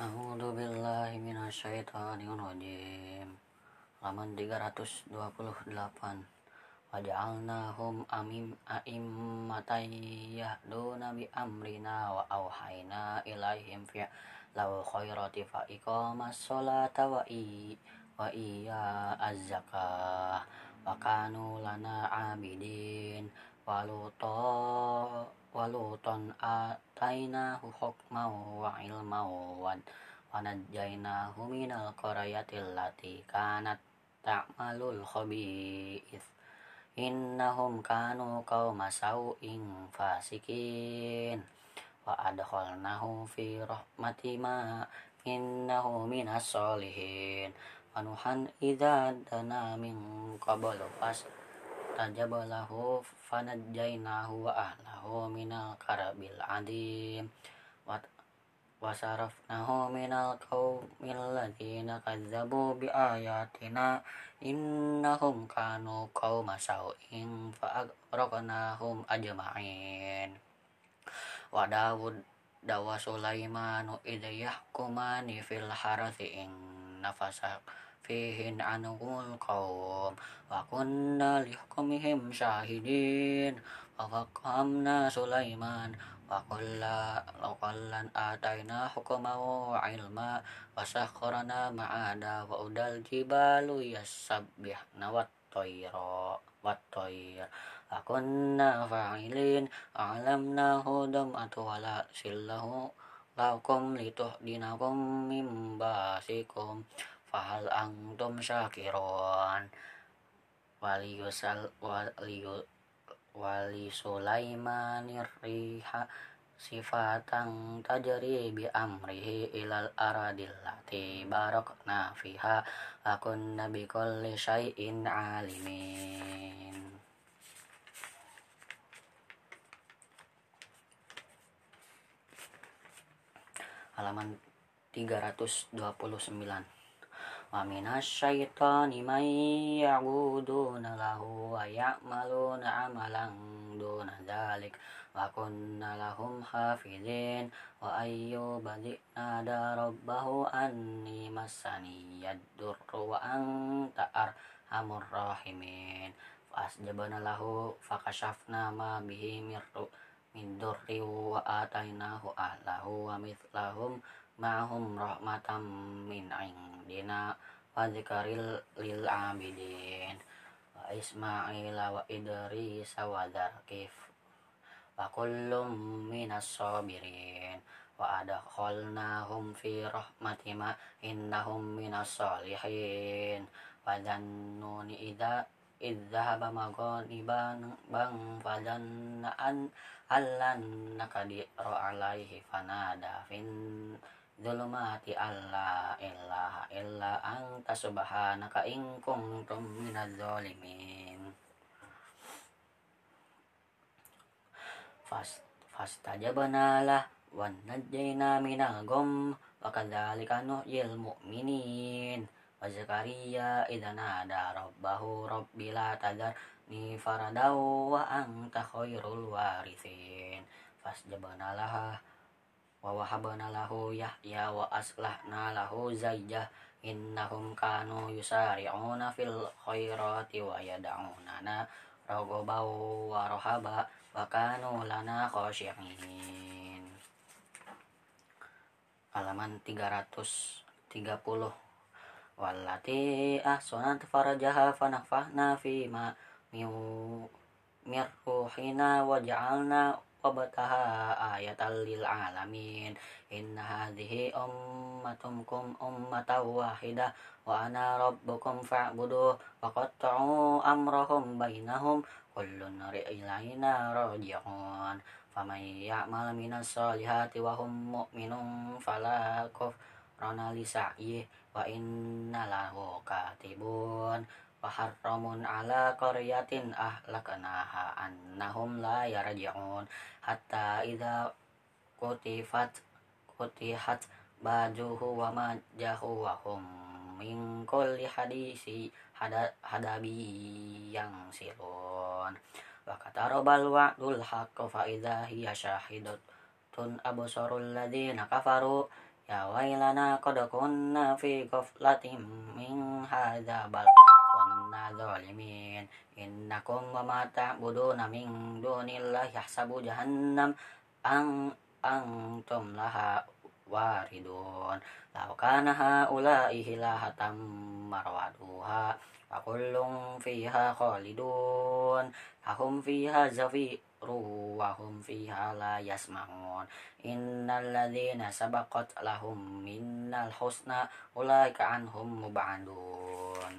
A'udzu billahi minasyaitonir rajim. Halaman 328. Waja'alnahum amim a'immatan yahduna bi amrina wa auhayna ilaihim fi law khairati fa iqamas sholata wa i wa iya az-zakah wa kanu lana abidin waluto waluton atainahu hukmau wa ilmau wa wanajjainahu minal qaryatil lati kanat ta'malul khabith. Innahum kanu qauma sau'in fasikin. Wa adkhalnahu fi rahmatina innahu minas solihin wa nuhan idza dana min qablu fas tajabalahu fanajjainahu wa ahlahu minal karabil adim. Wa wasarafnahu minal qaumil ladzina kazzabu bi ayatina innahum kanu qauma sau'in fa ajma'in. Wa Dawud dawa Sulaimanu fil harathi in nafasak فيهن عنه القوم وكنا لحكمهم شاهدين. وفقهمنا سليمان وكلا وكلا آتينا حكما وعلما وسخرنا مع داود الجبال يسبحن والطير والطير. وكنا فاعلين علمناه دمعة ولا سله لكم لتهدنكم من باسكم. Fahal antum syakirun wali yusal wali Sulaimanir riha sifatang tajri bi amrihi ilal aradil lati barakna fiha akun nabi kulli syai'in alimin. Halaman 329 wa minasyaitani may ya'buduna lahu wa ya'maluna amalan duna dzalik wa kunna lahum hafizin wa ayyuba nada rabbahu anni massani yadurru wa anta arhamur rahimin fasjabana lahu fakashafna ma bihi mirru min durri ma'hum rahmatam min indina wa dzikril lil abidin. Wa isma'il wa idris wa dzarkif wa kullum minas sabirin. Wa adkhalnahum fi rahmatina innahum minas salihin. Wa dzannuni idza idzahaba maghaniban bang fadanna an allan nakadiru alaihi fanada fin zulumati alla ilaha illa anta subhanaka in kuntum minaz zalimin. Fast fastajabna lah wa najjayna minal gham wa kadzalika nuhyil mu'minin. Wa zakaria idza nada rabbahu rabbi la tadarni faradaw wa anta khairul warithin. Fasjabna laha wa wahabna lahu yahya wa aslahna lahu zaijah innahum kanu yusari'una fil khairati wa yad'unana raghabaw wa rahaba wa kanu lana khashi'in. Halaman 330 wallati ahsanat farajaha fanafahna fi ma mirruhina wa ja'alna wabtaha ayatan lil alamin inna hadhihi ummatukum ummatan wahidah wa ana rabbukum fa'budu wa qatta'u amrahum bainahum. Kullun ilaina raji'un. Faman ya'mal minas solihati wa hum mu'minun fala kufrana faharramun ala qaryatin ahlaknaha annahum la yarji'un. Hatta idza kutifat kutihat bajuhu wa majahu wa hum min kulli hadisi hada, hadabi yang sirun wa katarabal wa'dul haqq fa idza hiya syahidatun absarul ladzina kafaru. Ya wailana qad kunna fi ghaflatin min hadza bal kunna zalimin innakum wa ma ta'buduna min dunillahi yahsabu jahannam ang antum laha waridun law kana haula'i hilahatam marwaduha wa fiha khalidun lahum fiha zafiru wa hum fiha la yasma'un innal ladzina sabaqat lahum minnal husna ulaika anhum mubadun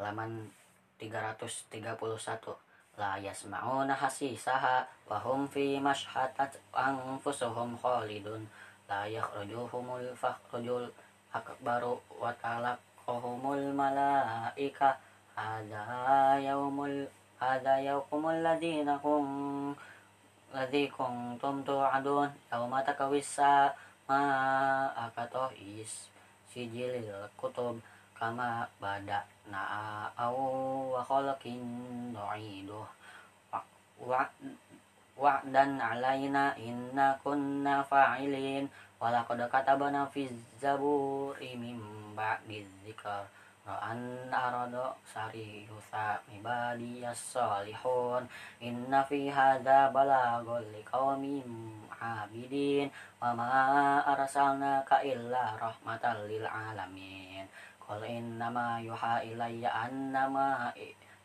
halaman 331 la yasma'una hasisaha wa hum fi mashhatat anfusuhum khalidun. La yakhrujuhumul fakhrujul akbaru wa talaq Allahumul malaika. Hada yaumul Hada yaukumul ladina kum Ladhi kuntum tu'adun. Yauma takawisa Ma akatoh is Sijilil kutub Kama bada na'a Au wa khalakin Nu'iduh. Wa Wa'dan alayna Inna kunna fa'ilin. Walaqad katabana fi zaburi mim ba'di dzikr. An arada sari yusa ibadiyas salihun. Inna fi hadza balagul liqaumin abidin. Wa ma arsalnaka illa rahmatan lil alamin qul innama yuha ilayya annama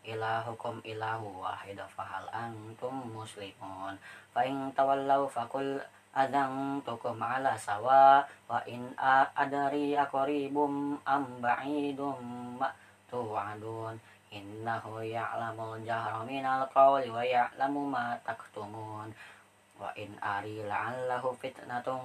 ilahukum ilahu wahid fahal antum muslimun? Fa in tawallaw faqul tukum ala sawa wa in adari aqribum am ba'idum ma tu'adun innahu ya'lamul jahra minal qawli wa ya'lamu ma taktumun. Wa in ari la'allahu fitnatum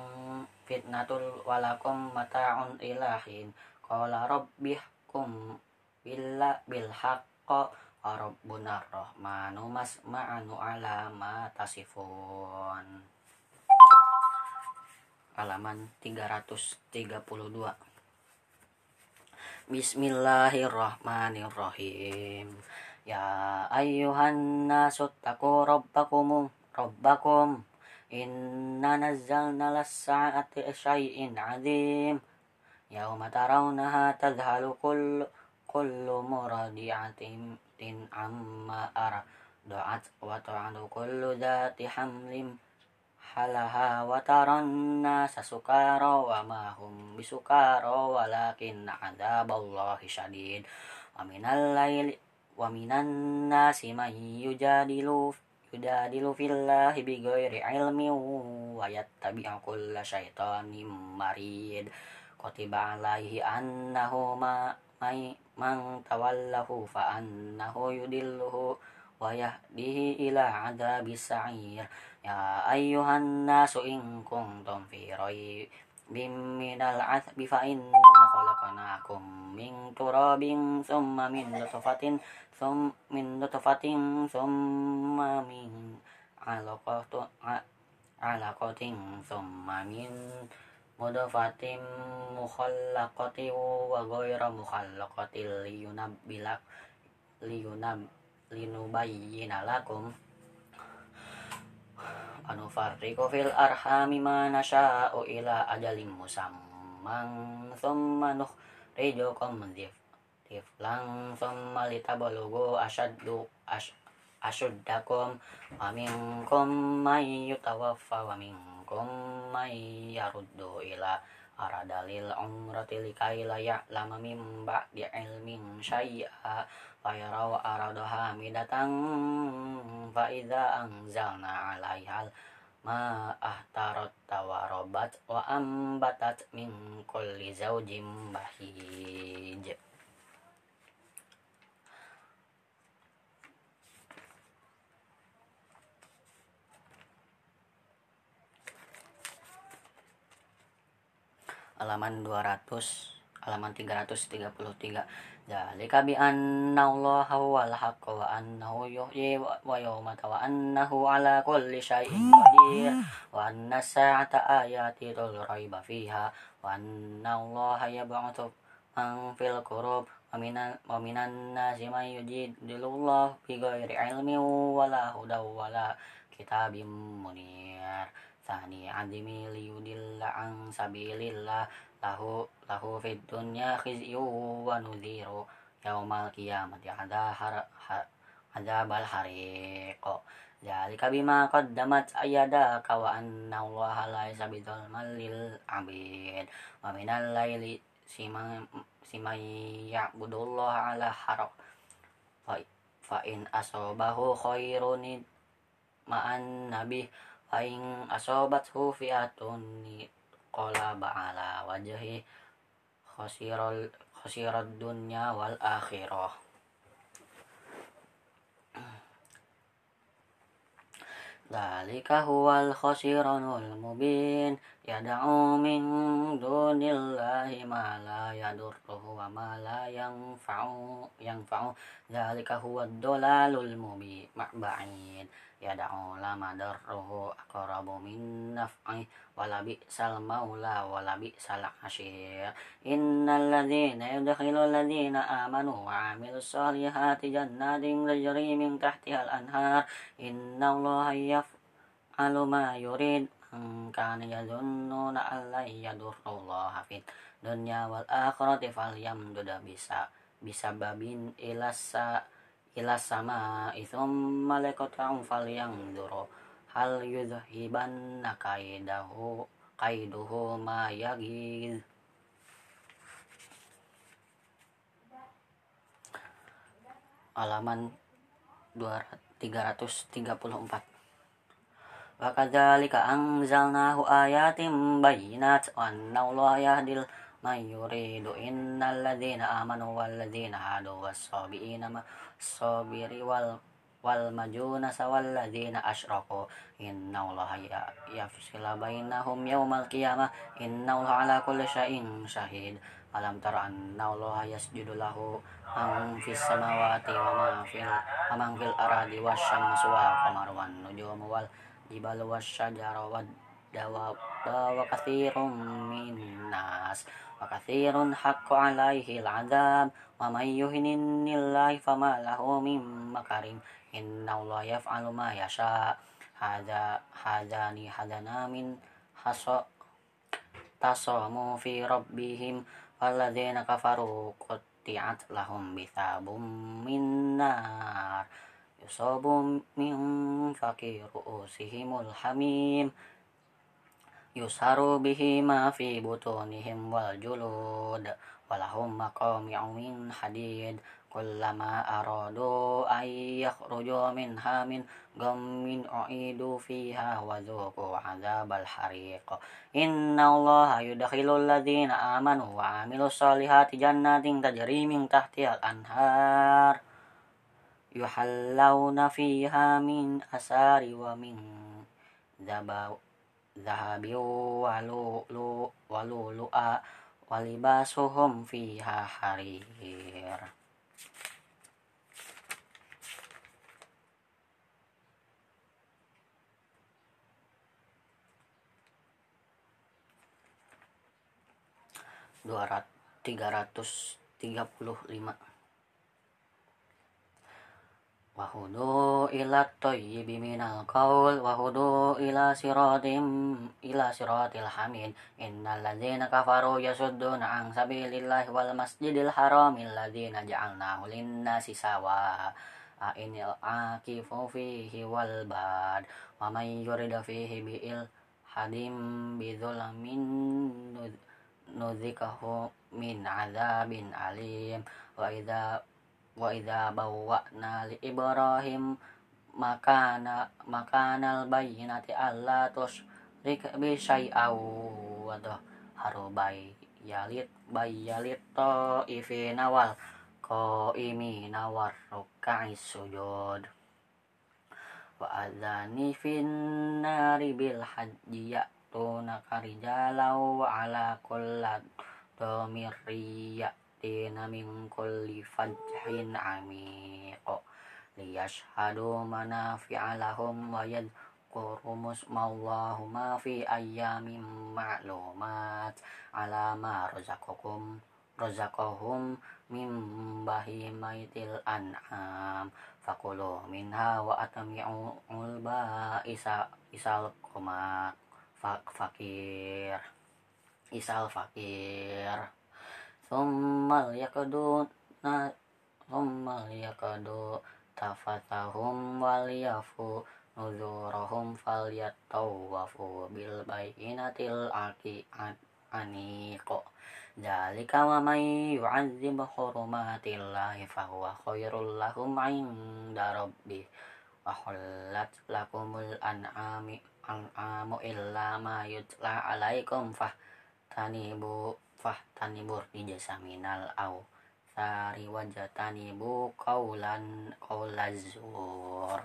fitnatul walakum mata'un ilahin qala rabbihkum billa bil haqqa rabbuna rahmanu masma'anu ala ma tasifun. Halaman 332 Bismillahirrahmanirrahim. Ya ayyuhan nasu taku rabbakum rabbakum. Inna nazzalna las-sa'ati syai'in 'adzim yauma tarawnaha tadhhalu kullu kullu muradi'atin tin amma ara do'at wa ta'adu kullu dhati hamlim halaha wa taranna sasukara wa ma hum bisukara walakin adzaballahi syadid wa minal laili wa minan nasi man yujadilu yujadilu fillahi bighairi ilmin wa yattabi'u kulla syaitanin marid kutiba alaihi annahu ma may man tawallahu fa annahu yudilluhu wa yahdihi ila adzabis sa'ir Ya ayyuhan nasu in kuntum fi raybin minal athbi fa inna khalaqnakum min turabin thumma min nutfatin mudfatin mukhallaqatin wa ghayra mukhallaqatin liyunabbilak liyunab linubayyina lakum Anufarriqu fil arhami ma nasha'u ila ajalim musamman thumma nukhrijukum tiflan thumma litabalughu asyaddu ash asyuddakum wa minkum may yutawaffa wa minkum may yaruddu ila aradalil umrati likai la ya'lama min ba'di ilmin syai'a. Fa yaraw aradaha midatan fa idza anzalna 'alaihal ma ahtarat tawarobat wa ambatat min kulli zawjin bahij halaman 200 halaman 333 Dzalika bi anna Allah huwal haqq wa annahu yuhyi wa yumata wa annahu ala kulli syai'in qadir. Wa anna sa'ata ayatul raiba fiha. Wa anna Allah yab'atsu man fil qurub. Wa minan nasi man yujidilullah bi ghairi ilmin wala hudaw wala kitabim munir thani adimi liyudil yudilla an sabilillah. Lahu lahu fid dunya khizyu wa nudhiru yaumal qiyamati ada har, har adzabal hariq. Zalika bima qaddamat ayadaka wa anna Allah laysa bidzalmal lil abid. Wa minal laili siman ya'budullah ala haraq fa, in asobahu khairun ma'an nabi fa in asobathu fi'atun qala ba'ala wajhi khasiral khasirad dunya wal akhirah. Dalika huwal khasiranul mubin Yada'u min dunillahi ma la yadurruhu wa ma la yanfa'u yanfa'u. Dalika huwad dolalul mubin. Ma'ba'in yad'u lama darruhu aqrabu min naf'i wala bi'sal maula wala bi'sal ashir innal ladzina yudkhilul ladzina amanu wa 'amilus solihati jannatin tajri min tahtiha al-anhar innallaha yaf'alu ma yurid kana yadhunnuna an la yadurrullaha fid dunya wal akhirati falyamdud bisa bisa babin ilasa ila sama isum malekotang fal yang duro hal yudhiban nakaidahu kaiduhu ma yagiz halaman 334 Wakadzalika anzalnahu ayatim bayinat wa anna Allah yahdil man yuridu innal ladzina amanu wal ladzina hadu was sabiina sabiri wal wal majuna sawal ladzina asyraku inna allaha ya yafsila bainahum yaumal qiyamah. Inna allaha ala kulli syai'in syahid alam tara anna allaha yasjudu lahu man fis samawati wa ma fil wa man fil aradi wasyamsu wal qamaru wan nujumu wal jibalu wasyajaru wad dawab wa wa katsirun haqqu alaihi al-'adzab wa may yuhinillahi fama lahu min makarim inna Allah yaf'alu ma yasha hadza hadzani hadana min haso tasamu fi rabbihim walladzina kafaru qutti'at lahum bithabum min nar yusabu min faqir usihimul hamim. Yusharu bihi ma fi butunihim wal julud. Walahum maqami'u min hadid. Kullama aradu ay yakhruju minha min u'idu fiha wa dhuqu 'adzabal hariq. Inna allaha yudkhilul ladzina amanu wa 'amilus solihati jannatin tajri min zabaw zahabi walu lu walu lu'a walibasuhum fiha harir dua ratus tiga ratus tiga puluh lima wahudu ila thayyibi minal qaul wahudu ila siratim ila siratil hamid innal ladzina kafaru yasudduna an sabilillahi wal masjidil haramil ladzina ja'alnahu lin-nasi sawa inil akifu fihi wal bad wa may yurida fihi bi'il hadim bidzulamin nuzikahu min azabin alim wa idza wa idza bawwa'na li ibrahim makana makanal bayyinati alla tusyrik bi syai'aw wa harubai yalit bayyalit ifina wal qaimina war ruk'i sujud. Wa adzani fin nari bil hajji ya'tuna karijalau wa ala kullat domirriya tina min kulli fajhin amiq liyashhadu manafi'a lahum wa yadhkuru musmallahu ma fi ayyamin ma'lumat ala ma razaqakum razaqahum min bahimaitil an'am fakulu minha wa atami'u ulba isa isal kumak fak fakir isal fakir summal yakadu na summal yakadu tafatahum waliyafu nuzurahum falyatawafu bil bayinatil aki aniko Dalika wa may yu'azzim hurumatillahi fahuwa khairul lahum 'inda rabbih. Wa lakumul an'ami an'amu illa ma yutla 'alaikum fahtanibu fahtanibu rijasa minal au sari wajatanibu qaulan qaulazur